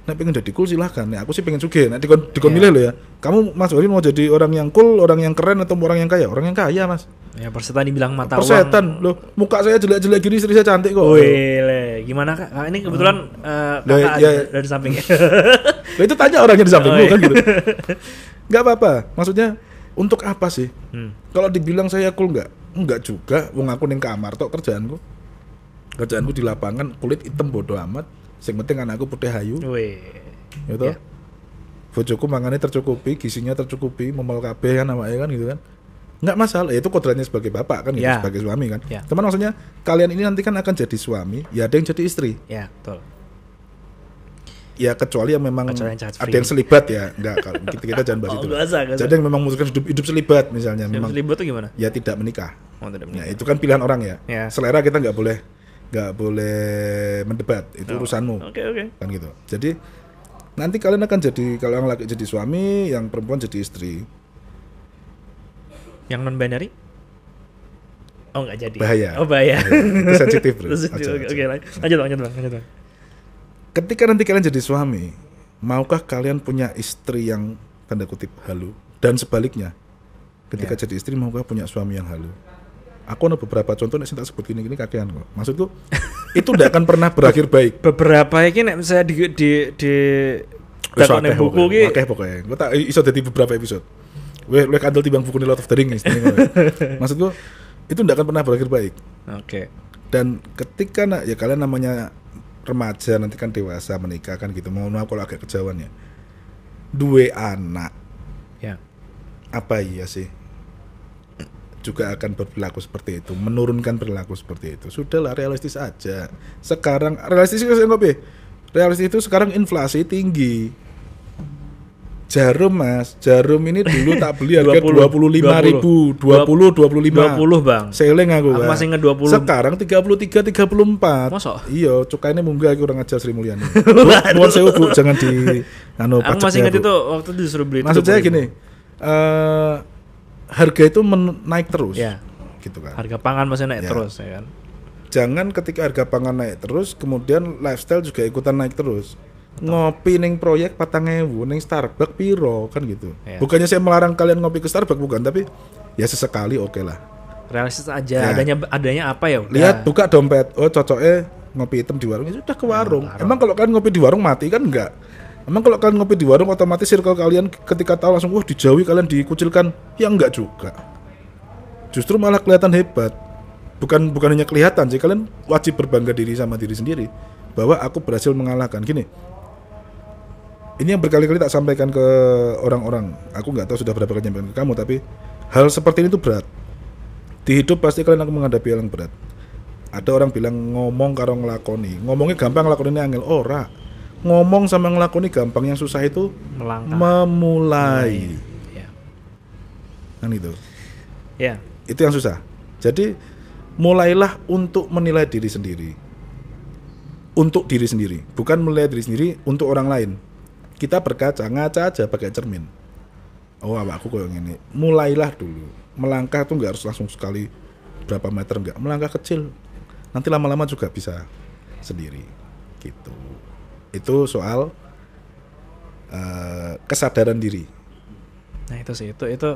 Nek pengen jadi cool silahkan. Nek aku sih pengen sugih. Nek dikon dikon Iya. milih lo ya. Kamu Mas Wali mau jadi orang yang cool, orang yang keren atau orang yang kaya? Orang yang kaya, Mas. Ya persetan dibilang mata uang. Persetan loh. Muka saya jelek-jelek gini, istri saya cantik kok. Wih, gimana kak? Kak, Ini kebetulan eh, Lah, kakak ya- ada dari samping. Lah itu tanya orang yang di sampingmu Oh, iya. kan gitu. Nggak apa-apa. Maksudnya untuk apa sih? Hmm. Kalau dibilang saya cool nggak? Enggak juga. Wong aku ning kamar tok kerjaanku. Kerjaanku di lapangan kulit hitam bodoh amat. Sing penting anakku putih hayu, Wih. gitu. Ya. Bojoku mangannya tercukupi, gizinya tercukupi, memel kabeh kan awake kan gitu kan. Nggak masalah, itu kodratnya sebagai bapak kan gitu, Ya. sebagai suami kan. Ya. Teman maksudnya kalian ini nanti kan akan jadi suami, ya ada yang jadi istri. Ya, betul. Ya kecuali yang memang Kecuali yang ada yang selibat ya, enggak kalau kita, kita jangan bahas Oh, itu. nggak usah. Jadi yang memang memutuskan hidup hidup selibat misalnya, Yang memang ribut tuh gimana? ya tidak menikah. Oh, tidak Ya menikah. itu kan pilihan orang ya. Ya. Selera kita nggak boleh nggak boleh mendebat, itu Oh, urusanmu Oke, oke. kan gitu. Jadi nanti kalian akan jadi kalau yang laki jadi suami, yang perempuan jadi istri. Yang non binary? Oh, nggak jadi. Bahaya. Oh, bahaya. Itu sensitif, Bro. Oke, oke, lanjut, lanjut, Bang, lanjut, Bang, lanjut, Bang. Ketika nanti kalian jadi suami, maukah kalian punya istri yang tanda kutip halu dan sebaliknya? Ketika Ya. jadi istri maukah punya suami yang halu? Aku ada beberapa contoh nek sing tak sebut gini-gini kakean kok. Maksudku itu tidak akan pernah berakhir baik. Beberapa iki nek misalnya di di di Wis takon akeh nang buku ki akeh pokoknya. Gue tak iso dadi beberapa episode. Weh, weh kandel timbang buku Lord of the istilahnya. Maksudku itu tidak akan pernah berakhir baik. Oke. Dan ketika nak ya kalian namanya remaja nanti kan dewasa menikah kan gitu. Mohon maaf kalau agak kejauhan ya. Dua anak Ya. apa iya sih? juga akan berperilaku seperti itu, menurunkan perilaku seperti itu. Sudahlah realistis aja. Sekarang realistis itu. Realistis itu sekarang inflasi tinggi. Jarum mas, jarum ini dulu tak beli harga 20, dua puluh lima ribu, dua puluh dua puluh lima. 20 bang. Seling aku, Aku Pak. masih inget 20. Sekarang 33 34. Masa? Iya, cukainya munggah aku orang ajar Sri Mulyani. Bu, Nuwun sewu, Bu, jangan di anu Aku masih ingat itu waktu disuruh beli. Maksud saya 20.000. gini, eh harga itu naik terus. Ya. Gitu kan. Harga pangan masih naik Ya. terus ya kan. Jangan ketika harga pangan naik terus, kemudian lifestyle juga ikutan naik terus. Ngopi ning proyek patang ewu, ning Starbucks piro kan gitu. Ya. Bukannya saya melarang kalian ngopi ke Starbucks bukan, tapi ya sesekali oke lah. Realistis aja. Ya. Adanya adanya apa ya? udah. Lihat buka dompet, oh cocoknya ngopi hitam di warung ya sudah ke warung. Emang kalau kalian ngopi di warung mati kan enggak? Emang kalau kalian ngopi di warung otomatis circle kalian ketika tahu langsung wah dijauhi kalian dikucilkan? Ya enggak juga. Justru malah kelihatan hebat. Bukan bukan hanya kelihatan sih kalian wajib berbangga diri sama diri sendiri bahwa aku berhasil mengalahkan. Gini, ini yang berkali-kali tak sampaikan ke orang-orang. Aku nggak tahu sudah berapa kali nyampaikan ke kamu, tapi hal seperti ini tuh berat. Di hidup pasti kalian akan menghadapi hal yang berat. Ada orang bilang ngomong karo ngelakoni. Ngomongnya gampang, ngelakoni angel. Ora. Ngomong sama ngelakoni gampang, yang susah itu Melangkah. memulai. ya. Kan itu. Ya. Itu yang susah. Jadi mulailah untuk menilai diri sendiri. Untuk diri sendiri, bukan menilai diri sendiri untuk orang lain. Kita berkaca, ngaca aja pakai cermin. Oh, awakku kayak gini. Mulailah dulu. Melangkah tuh nggak harus langsung sekali berapa meter nggak. Melangkah kecil. Nanti lama-lama juga bisa sendiri. Gitu. Itu soal eh, kesadaran diri. Nah itu sih itu itu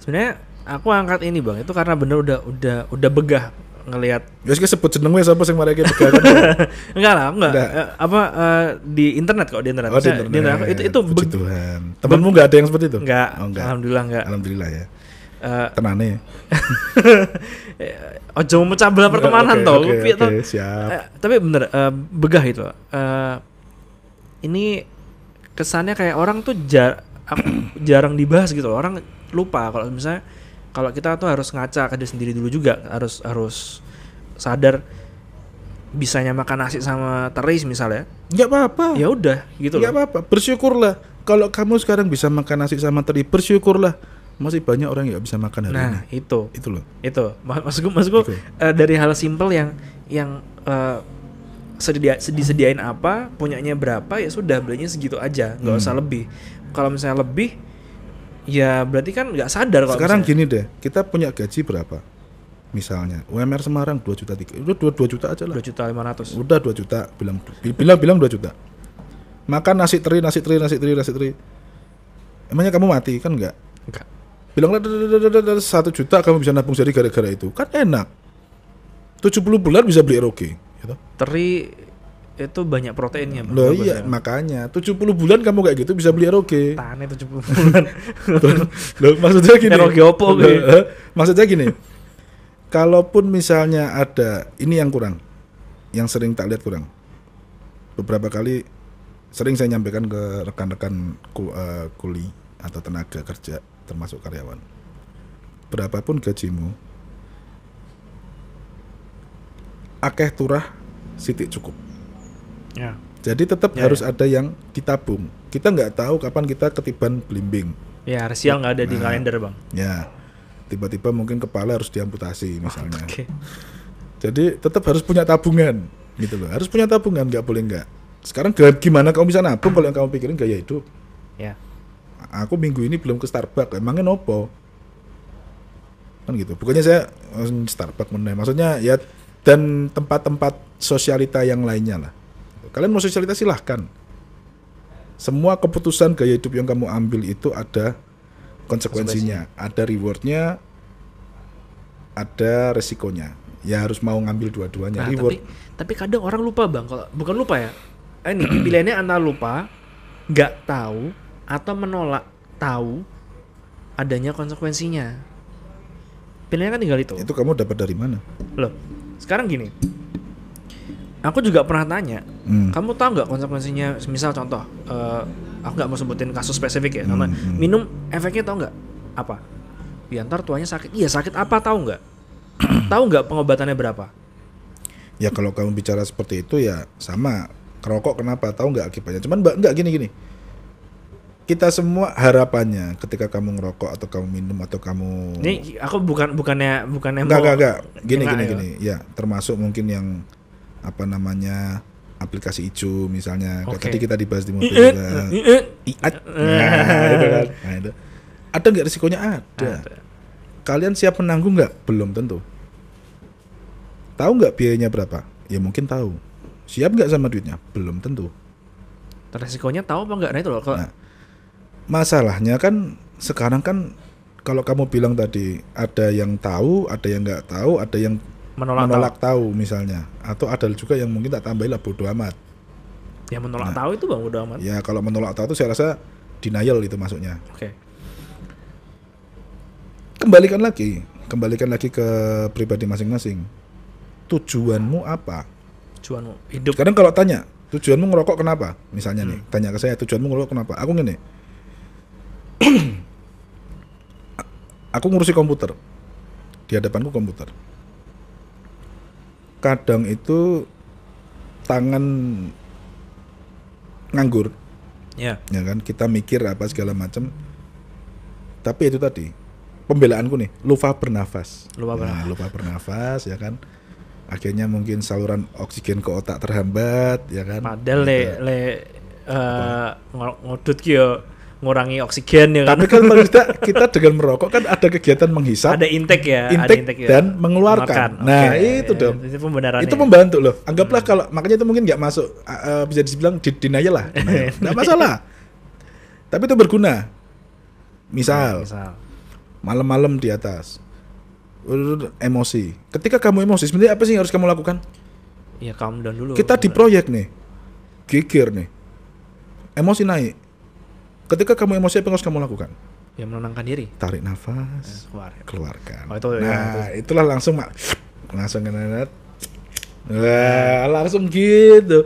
sebenarnya aku angkat ini bang itu karena bener udah udah udah begah ngelihat Ya wis sebut jeneng wis apa sing mereka begakan. enggak lah enggak Enggak. Eh, apa eh, di internet kok di internet, Oh, di Maksudnya, internet. itu itu Puji Tuhan. Temanmu nggak ada yang seperti itu? enggak, Oh, enggak. alhamdulillah enggak Alhamdulillah ya. Eh, Tenane. ojo memecah belah pertemanan toh oke, toh? oke, siap. Eh, tapi bener eh, begah itu Eh, ini kesannya kayak orang tuh jar jarang dibahas gitu loh. orang lupa kalau misalnya kalau kita tuh harus ngaca ke diri sendiri dulu juga harus harus sadar bisanya makan nasi sama teris misalnya Enggak apa-apa. ya udah gitu Enggak loh apa-apa. Bersyukurlah. Kalau kamu sekarang bisa makan nasi sama teri, bersyukurlah. Masih banyak orang yang nggak bisa makan hari nah ini. itu Itu loh. itu maksudku maksudku eh, dari hal simpel yang yang eh, sedia disediain apa punyanya berapa ya sudah belinya segitu aja nggak Hmm. usah lebih kalau misalnya lebih ya berarti kan nggak sadar kalau Sekarang misalnya- gini deh, kita punya gaji berapa? Misalnya UMR Semarang 2 juta tiga, udah 2, 2 juta aja lah. dua juta lima ratus Udah 2 juta, bilang bilang bilang 2 juta. Makan nasi teri, nasi teri, nasi teri, nasi teri. Emangnya kamu mati kan enggak? enggak bilang satu juta kamu bisa nabung jadi gara-gara itu kan enak 70 bulan bisa beli ROG gitu. teri itu banyak proteinnya loh iya ya. makanya. 70 bulan kamu kayak gitu bisa beli ROG tahannya 70 bulan. Loh maksudnya gini. ROG opo Loh, eh, maksudnya gini. Kalaupun misalnya ada ini yang kurang. Yang sering tak lihat kurang. Beberapa kali sering saya nyampaikan ke rekan-rekan ku- eh, kuli atau tenaga kerja termasuk karyawan. Berapapun gajimu akeh turah sitik cukup ya. Jadi tetap Ya, harus ada yang ditabung kita nggak tahu kapan kita ketiban belimbing. Ya resial nggak ada di Nah. kalender bang. ya. Tiba-tiba mungkin kepala harus diamputasi misalnya. Oke. Jadi tetap harus punya tabungan gitu loh. Harus punya tabungan nggak boleh nggak. Sekarang gimana kamu bisa nabung? Kalau yang kamu pikirin gaya hidup. Ya. Aku minggu ini belum ke Starbucks emangnya nopo? Kan gitu. Bukannya saya oh, Starbucks meneh. Maksudnya ya dan tempat-tempat sosialita yang lainnya lah kalian mau sosialita silahkan. Semua keputusan gaya hidup yang kamu ambil itu ada konsekuensinya ada rewardnya ada resikonya. Ya harus mau ngambil dua-duanya. Nah, reward. tapi tapi kadang orang lupa bang. Kalau bukan lupa ya. Eh, ini pilihannya antara lupa nggak tahu atau menolak tahu adanya konsekuensinya. Pilihannya kan tinggal itu. Itu kamu dapat dari mana? Loh sekarang gini. Aku juga pernah tanya Hmm. kamu tahu nggak konsekuensinya misal contoh eh, aku nggak mau sebutin kasus spesifik ya sama Hmm, hmm. minum efeknya tahu nggak apa biantar tuanya sakit iya sakit apa tahu nggak tahu nggak pengobatannya berapa Ya kalau kamu bicara seperti itu ya sama. Kerokok kenapa? Tahu nggak akibatnya? Cuman mbak nggak gini gini. Kita semua harapannya ketika kamu ngerokok atau kamu minum atau kamu Ini aku bukan bukannya bukannya enggak enggak enggak gini gini ya. gini ya termasuk mungkin yang apa namanya aplikasi hijau misalnya Kayak Oke. tadi kita dibahas di mobil. Iat. Nah, itu kan. Nah, itu. Ada nggak risikonya? Ada. Ada. Kalian siap menanggung nggak? Belum tentu. Tahu nggak biayanya berapa? Ya mungkin tahu. Siap nggak sama duitnya? Belum tentu. Resikonya tahu apa enggak? Nah itu loh. Kalau Nah, Masalahnya kan sekarang kan kalau kamu bilang tadi ada yang tahu, ada yang nggak tahu, ada yang menolak, menolak tahu misalnya atau ada juga yang mungkin tak tambahin lah bodoh amat tahu. Ya menolak Nah. tahu itu bang udah amat. ya kalau menolak tahu itu saya rasa denial itu masuknya Oke. kembalikan lagi kembalikan lagi ke pribadi masing-masing tujuanmu apa Cuan hidup. Kadang kalau tanya, tujuanmu ngerokok kenapa? Misalnya nih, Hmm. tanya ke saya, tujuanmu ngerokok kenapa? Aku gini. aku ngurusi komputer. Di hadapanku komputer. Kadang itu tangan nganggur, Ya. ya kan? Kita mikir apa segala macam. Tapi itu tadi, pembelaanku nih, lupa bernafas. Lupa Nah, lupa bernafas, ya kan? Akhirnya mungkin saluran oksigen ke otak terhambat, ya kan? Padahal le Gitu. le eh, ngo- ngodut ki yo ngurangi oksigen ya kan. Tapi kan paling tidak kita dengan merokok kan ada kegiatan menghisap, ada intake ya, ada intake intake ya. dan mengeluarkan. Makan. Nah, Oke. itu dong. Itu pembenarannya. itu membantu loh. Anggaplah kalau makanya itu mungkin nggak masuk uh, bisa dibilang di denial lah. Nggak masalah. Tapi itu berguna. Misal Misal. malam-malam di atas emosi. Ketika kamu emosi sebenarnya apa sih yang harus kamu lakukan? Ya calm down dulu. Kita di proyek nih. Geger nih. Emosi naik. Ketika kamu emosi apa yang harus kamu lakukan? ya menenangkan diri. Tarik nafas, Keluar. keluarkan. Oh, itu ya, nah, itulah langsung mak langsung kena Wah, langsung gitu.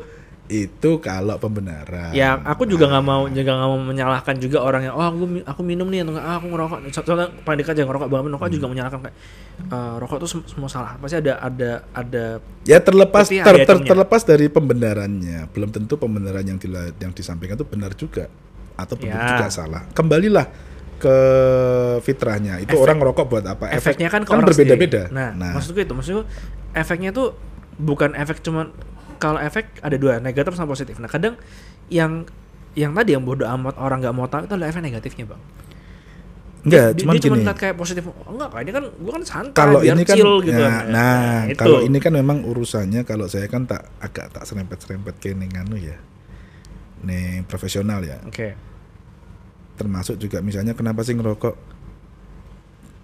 Itu kalau pembenaran. Ya, aku juga nggak mau juga nggak mau menyalahkan juga orang yang oh aku aku minum nih atau nggak ah, aku ngerokok. Soalnya paling dekat yang ngerokok banget ngerokok Hmm. juga menyalahkan kayak eh, rokok tuh sem- semua salah. Pasti ada ada ada Ya terlepas ter- ter- terlepas dari pembenarannya, belum tentu pembenaran yang dila- yang disampaikan itu benar juga atau belum Ya. juga salah. Kembalilah ke fitrahnya. Itu Efek- orang ngerokok buat apa? Efek- efeknya kan orang berbeda-beda. sendiri. Nah, maksudku itu maksudku efeknya tuh bukan efek cuman kalau efek ada dua negatif sama positif. Nah kadang yang yang tadi yang bodoh amat orang nggak mau tahu itu adalah efek negatifnya bang. enggak, dia, cuman dia cuma gini. kayak positif. Oh, enggak, ini kan gua kan santai, kalau biar ini kan chill gitu. nah, nah, itu. kalau ini kan memang urusannya kalau saya kan tak agak tak serempet-serempet ke anu ya. Nih profesional ya. Oke. Termasuk juga misalnya kenapa sih ngerokok?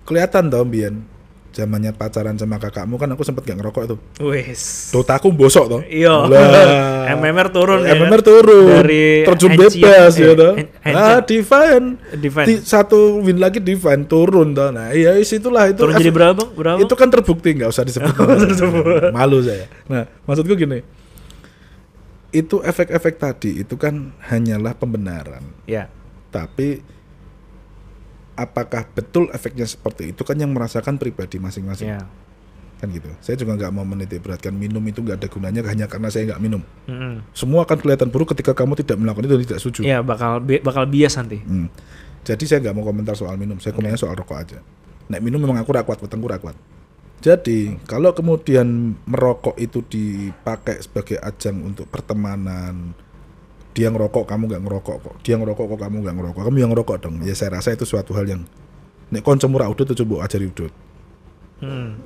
Kelihatan tau Bian zamannya pacaran sama kakakmu kan aku sempet gak ngerokok tuh. Wes. Dotaku bosok tuh. Iya. MMR turun ya MMR kan? turun. Dari terjun bebas ya. An- Ah. Divine. Divine. Di- satu win lagi Divine turun toh. Nah, iya itulah itu. Turun jadi berapa bang? Berapa? Itu kan terbukti nggak usah disebut. Malu saya. Nah, maksudku gini. Itu efek-efek tadi itu kan hanyalah pembenaran. Ya. Tapi apakah betul efeknya seperti itu kan yang merasakan pribadi masing-masing Ya. kan gitu. Saya juga nggak mau menitik beratkan minum itu nggak ada gunanya hanya karena saya nggak minum. Mm-mm. Semua akan kelihatan buruk ketika kamu tidak melakukan itu dan tidak setuju. Ya bakal bi- bakal bias nanti. Hmm. Jadi saya nggak mau komentar soal minum, saya komentar soal rokok aja. Nek minum memang aku rakwat, wetengku rakwat. Jadi kalau kemudian merokok itu dipakai sebagai ajang untuk pertemanan, dia ngerokok kamu nggak ngerokok kok, dia ngerokok kok kamu nggak ngerokok, kamu yang ngerokok dong. Ya saya rasa itu suatu hal yang nek konco murah udut itu coba ajari udut, Hmm.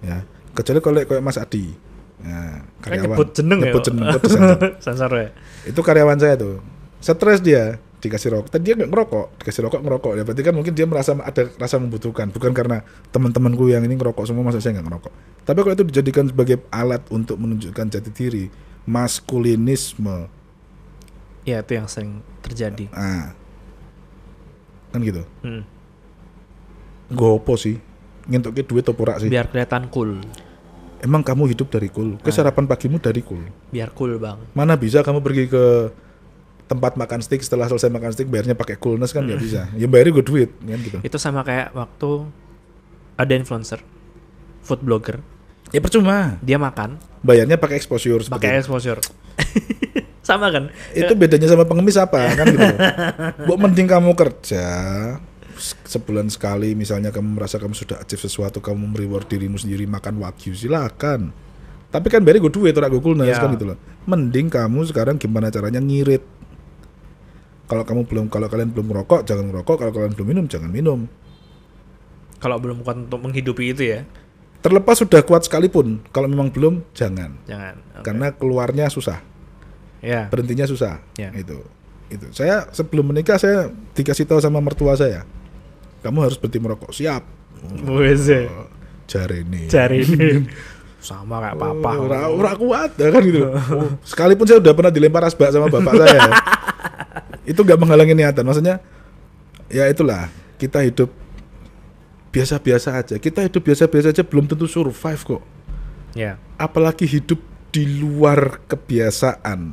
ya. Kecuali kalau kayak Mas Adi, nah, Kan nyebut jeneng nyebut ya. jeneng, nyebut disensor. Sensor ya. itu karyawan saya tuh stres dia dikasih rokok tadi dia nggak ngerokok dikasih rokok ngerokok ya berarti kan mungkin dia merasa ada rasa membutuhkan bukan karena teman-temanku yang ini ngerokok semua masa saya nggak ngerokok tapi kalau itu dijadikan sebagai alat untuk menunjukkan jati diri maskulinisme Ya itu yang sering terjadi. ah. Kan gitu? Hmm. gopo sih? Ngintuknya duit pura sih? Biar kelihatan cool. emang kamu hidup dari cool? Ke sarapan pagimu dari cool? Biar cool bang. mana bisa kamu pergi ke tempat makan steak setelah selesai makan steak bayarnya pakai coolness kan? Nggak bisa. Ya bayarnya gue duit kan gitu. Itu sama kayak waktu ada influencer, food blogger, ya percuma. Dia makan. Bayarnya pakai exposure pakai exposure. sama kan? itu bedanya sama pengemis apa kan gitu bu mending kamu kerja se- sebulan sekali misalnya kamu merasa kamu sudah achieve sesuatu kamu mereward dirimu sendiri makan wagyu silakan tapi kan bayarnya gue duit orang gue coolness Ya. kan gitu loh mending kamu sekarang gimana caranya ngirit kalau kamu belum kalau kalian belum merokok jangan merokok kalau kalian belum minum jangan minum Kalau belum kuat untuk menghidupi itu ya, terlepas sudah kuat sekalipun kalau memang belum jangan jangan. Oke. karena keluarnya susah ya. berhentinya susah Ya. itu itu saya sebelum menikah saya dikasih tahu sama mertua saya kamu harus berhenti merokok siap Wes, ya. Jare ini. Cari ini. Sama kayak papa. Ora ora kuat ya kan gitu. Oh, sekalipun saya udah pernah dilempar asbak sama bapak saya. itu nggak menghalangi niatan. Maksudnya ya itulah kita hidup biasa-biasa aja. Kita hidup biasa-biasa aja belum tentu survive kok. Ya. Apalagi hidup di luar kebiasaan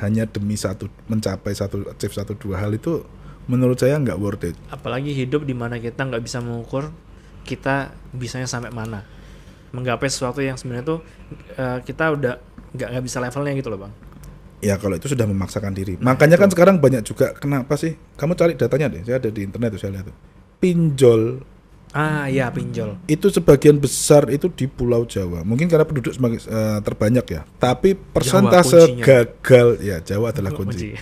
hanya demi satu mencapai satu achieve satu dua hal itu menurut saya nggak worth it. Apalagi hidup di mana kita nggak bisa mengukur kita bisanya sampai mana. Menggapai sesuatu yang sebenarnya tuh eh, kita udah nggak nggak bisa levelnya gitu loh bang. Ya kalau itu sudah memaksakan diri. Makanya kan sekarang banyak juga kenapa sih? Kamu cari datanya deh. Saya ada di internet tuh saya lihat tuh. Pinjol Ah ya pinjol. itu sebagian besar itu di Pulau Jawa. Mungkin karena penduduk semakin eh, terbanyak ya. Tapi persentase gagal ya Jawa adalah kunci.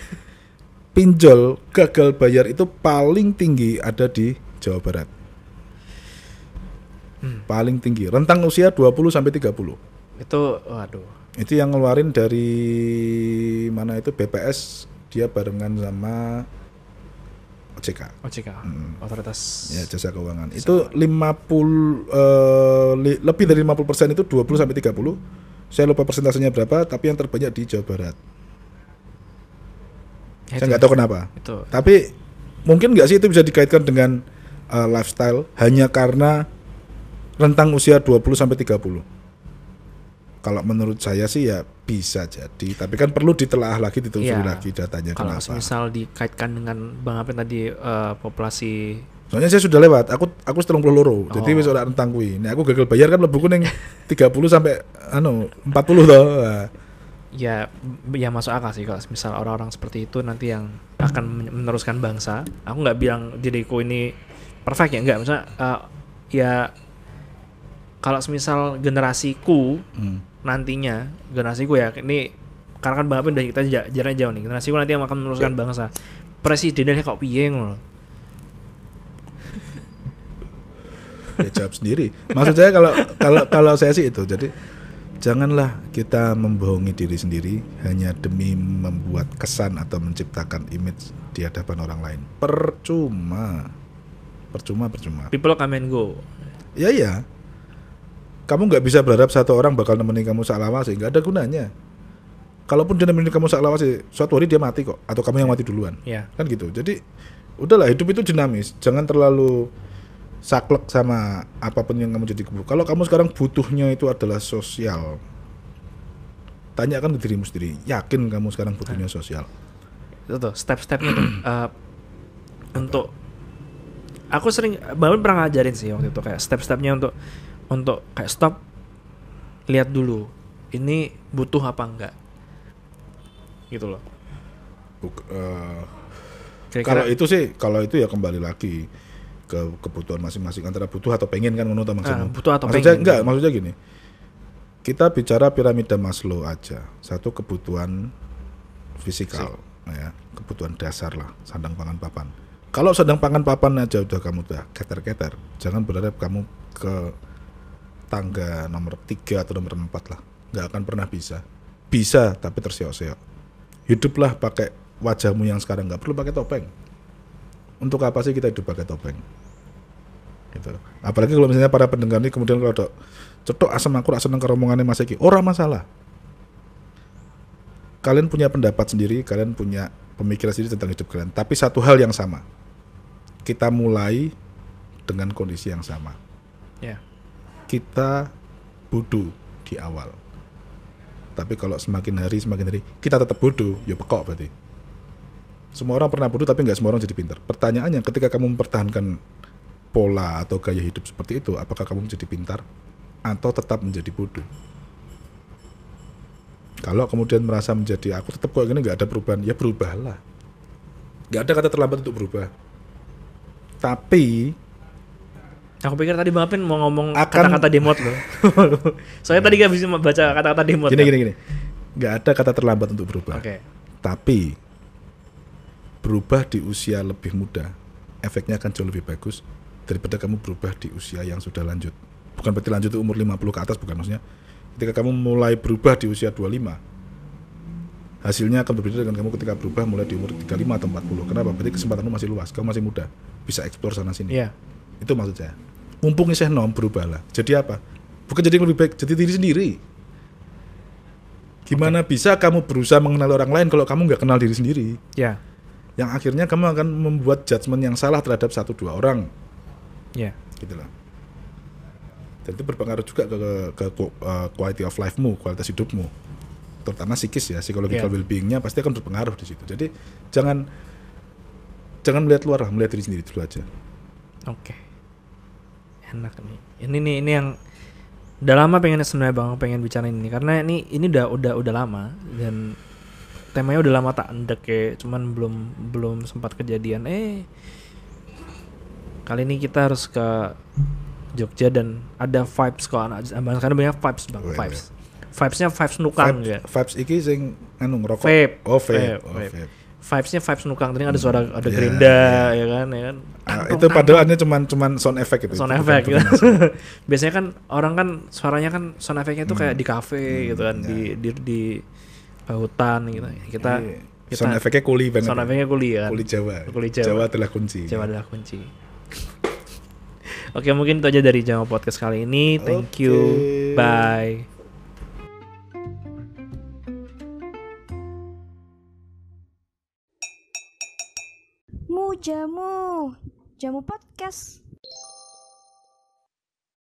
Pinjol gagal bayar itu paling tinggi ada di Jawa Barat. Hmm. Paling tinggi. Rentang usia 20 sampai 30. Itu waduh. Itu yang ngeluarin dari mana itu BPS dia barengan sama OJK. OJK. Otoritas. ya jasa keuangan itu 50 eh, li- lebih dari 50% itu 20 sampai 30 saya lupa persentasenya berapa tapi yang terbanyak di Jawa Barat Ya, saya nggak tahu kenapa Itu. tapi mungkin nggak sih itu bisa dikaitkan dengan eh, lifestyle hanya karena rentang usia 20 sampai 30 kalau menurut saya sih ya bisa jadi tapi kan perlu ditelaah lagi ditelusuri Iya. lagi datanya Kalau kenapa misal dikaitkan dengan bang Apin tadi eh, populasi Soalnya saya sudah lewat, aku aku setelung puluh loro, jadi Oh. wis ora rentang kuwi. Aku gagal bayar kan lebu ning 30 sampai anu 40 toh. Ya ya masuk akal sih kalau misal orang-orang seperti itu nanti yang akan men- meneruskan bangsa aku nggak bilang diriku ini perfect ya nggak misalnya eh, ya kalau semisal generasiku hmm. Nantinya generasiku ya ini karena kan bang Apin udah kita ja- jaraknya jauh nih generasiku nanti yang akan meneruskan bangsa presidennya kok piye ngono Ya jawab sendiri. Maksud saya kalau kalau kalau saya sih itu. Jadi janganlah kita membohongi diri sendiri hanya demi membuat kesan atau menciptakan image di hadapan orang lain. Percuma. Percuma percuma. people come and go Ya ya. Kamu nggak bisa berharap satu orang bakal nemenin kamu saklawasi, nggak ada gunanya. Kalaupun dia nemenin kamu saklawasi, suatu hari dia mati kok, atau kamu yang mati duluan, ya kan gitu. Jadi udahlah hidup itu dinamis, jangan terlalu saklek sama apa pun yang kamu jadi kebu. Kalau kamu sekarang butuhnya itu adalah sosial, tanyakan ke dirimu sendiri, yakin kamu sekarang butuhnya sosial? itu tuh step-stepnya tuh eh, untuk aku sering bangun pernah ngajarin sih waktu itu kayak step-stepnya untuk untuk kayak stop lihat dulu ini butuh apa enggak gitu loh Buk- kira-kira Kalau itu sih, kalau itu ya kembali lagi ke kebutuhan masing-masing antara butuh atau pengen kan menurut Ah, Seno. butuh atau maksud saya, pengen. enggak, maksudnya gini. Kita bicara piramida Maslow aja. Satu kebutuhan fisikal, ya, kebutuhan dasar lah, sandang pangan papan. Kalau sandang pangan papan aja udah kamu udah keter-keter, jangan berharap kamu ke tangga nomor 3 atau nomor 4 lah. Nggak akan pernah bisa. Bisa, tapi terseok-seok. Hiduplah pakai wajahmu yang sekarang nggak perlu pakai topeng. Untuk apa sih kita hidup pakai topeng? Gitu. Apalagi kalau misalnya para pendengar ini kemudian kalau ada cetok asam aku rasa seneng keromongannya Mas Eki. Orang masalah. Kalian punya pendapat sendiri, kalian punya pemikiran sendiri tentang hidup kalian. Tapi satu hal yang sama. Kita mulai dengan kondisi yang sama. ya Kita bodoh di awal. Tapi kalau semakin hari semakin hari kita tetap bodoh, ya pekok berarti. Semua orang pernah bodoh tapi nggak semua orang jadi pintar. Pertanyaannya ketika kamu mempertahankan pola atau gaya hidup seperti itu, apakah kamu menjadi pintar atau tetap menjadi bodoh? Kalau kemudian merasa menjadi aku tetap kok gini nggak ada perubahan, ya berubahlah. Nggak ada kata terlambat untuk berubah. Tapi aku pikir tadi bang Apin mau ngomong kata-kata demot loh soalnya tadi gak bisa baca kata-kata demot gini kan? gini gini, nggak ada kata terlambat untuk berubah. oke Tapi berubah di usia lebih muda, efeknya akan jauh lebih bagus daripada kamu berubah di usia yang sudah lanjut. Bukan berarti lanjut itu umur 50 ke atas bukan maksudnya. Ketika kamu mulai berubah di usia 25, hasilnya akan berbeda dengan kamu ketika berubah mulai di umur 35 atau 40. Kenapa? Berarti kesempatanmu masih luas, kamu masih muda, bisa eksplor sana sini. Iya. Itu maksud saya. Mumpung isih nom berubahlah. Jadi apa? Bukan jadi yang lebih baik, jadi diri sendiri. Gimana bisa kamu berusaha mengenal orang lain kalau kamu nggak kenal diri sendiri? Ya, Yang akhirnya kamu akan membuat judgement yang salah terhadap satu dua orang, ya. gitu lah. Dan itu berpengaruh juga ke, ke, ke uh, quality of life-mu, kualitas hidupmu. Terutama psikis ya, psychological Iya. well-being-nya pasti akan berpengaruh di situ. Jadi jangan jangan melihat luar lah, melihat diri sendiri dulu aja. Oke. Enak nih. Ini nih ini yang udah lama pengen sebenarnya Bang pengen bicarain ini karena ini ini udah udah udah lama dan temanya udah lama tak endek ya, cuman belum belum sempat kejadian. Eh kali ini kita harus ke Jogja dan ada vibes kok anak abang sekarang banyak vibes bang Wih, vibes vibesnya vibes nukang Vibes, ya vibes iki sing anu ngerokok. Vape. Oh, vape. Vape, Oh, vape. vape. Vibesnya vibes nukang tadi ada suara ada Iya, gerinda ya kan ya kan Ah, itu padahal hanya cuman cuman sound effect itu. sound itu effect gitu. Biasanya kan orang kan suaranya kan sound effectnya itu kayak di Hmm. kafe gitu kan di di di hutan gitu. Kita Iya. kita sound effectnya kuli banget. sound ya. effectnya kuliah kan. Kuli Jawa. Kuli Jawa. Jawa adalah kunci. Jawa adalah kunci. Oke, mungkin itu aja dari Jawa Podcast kali ini. Thank you. Bye. Jamu, jamu podcast.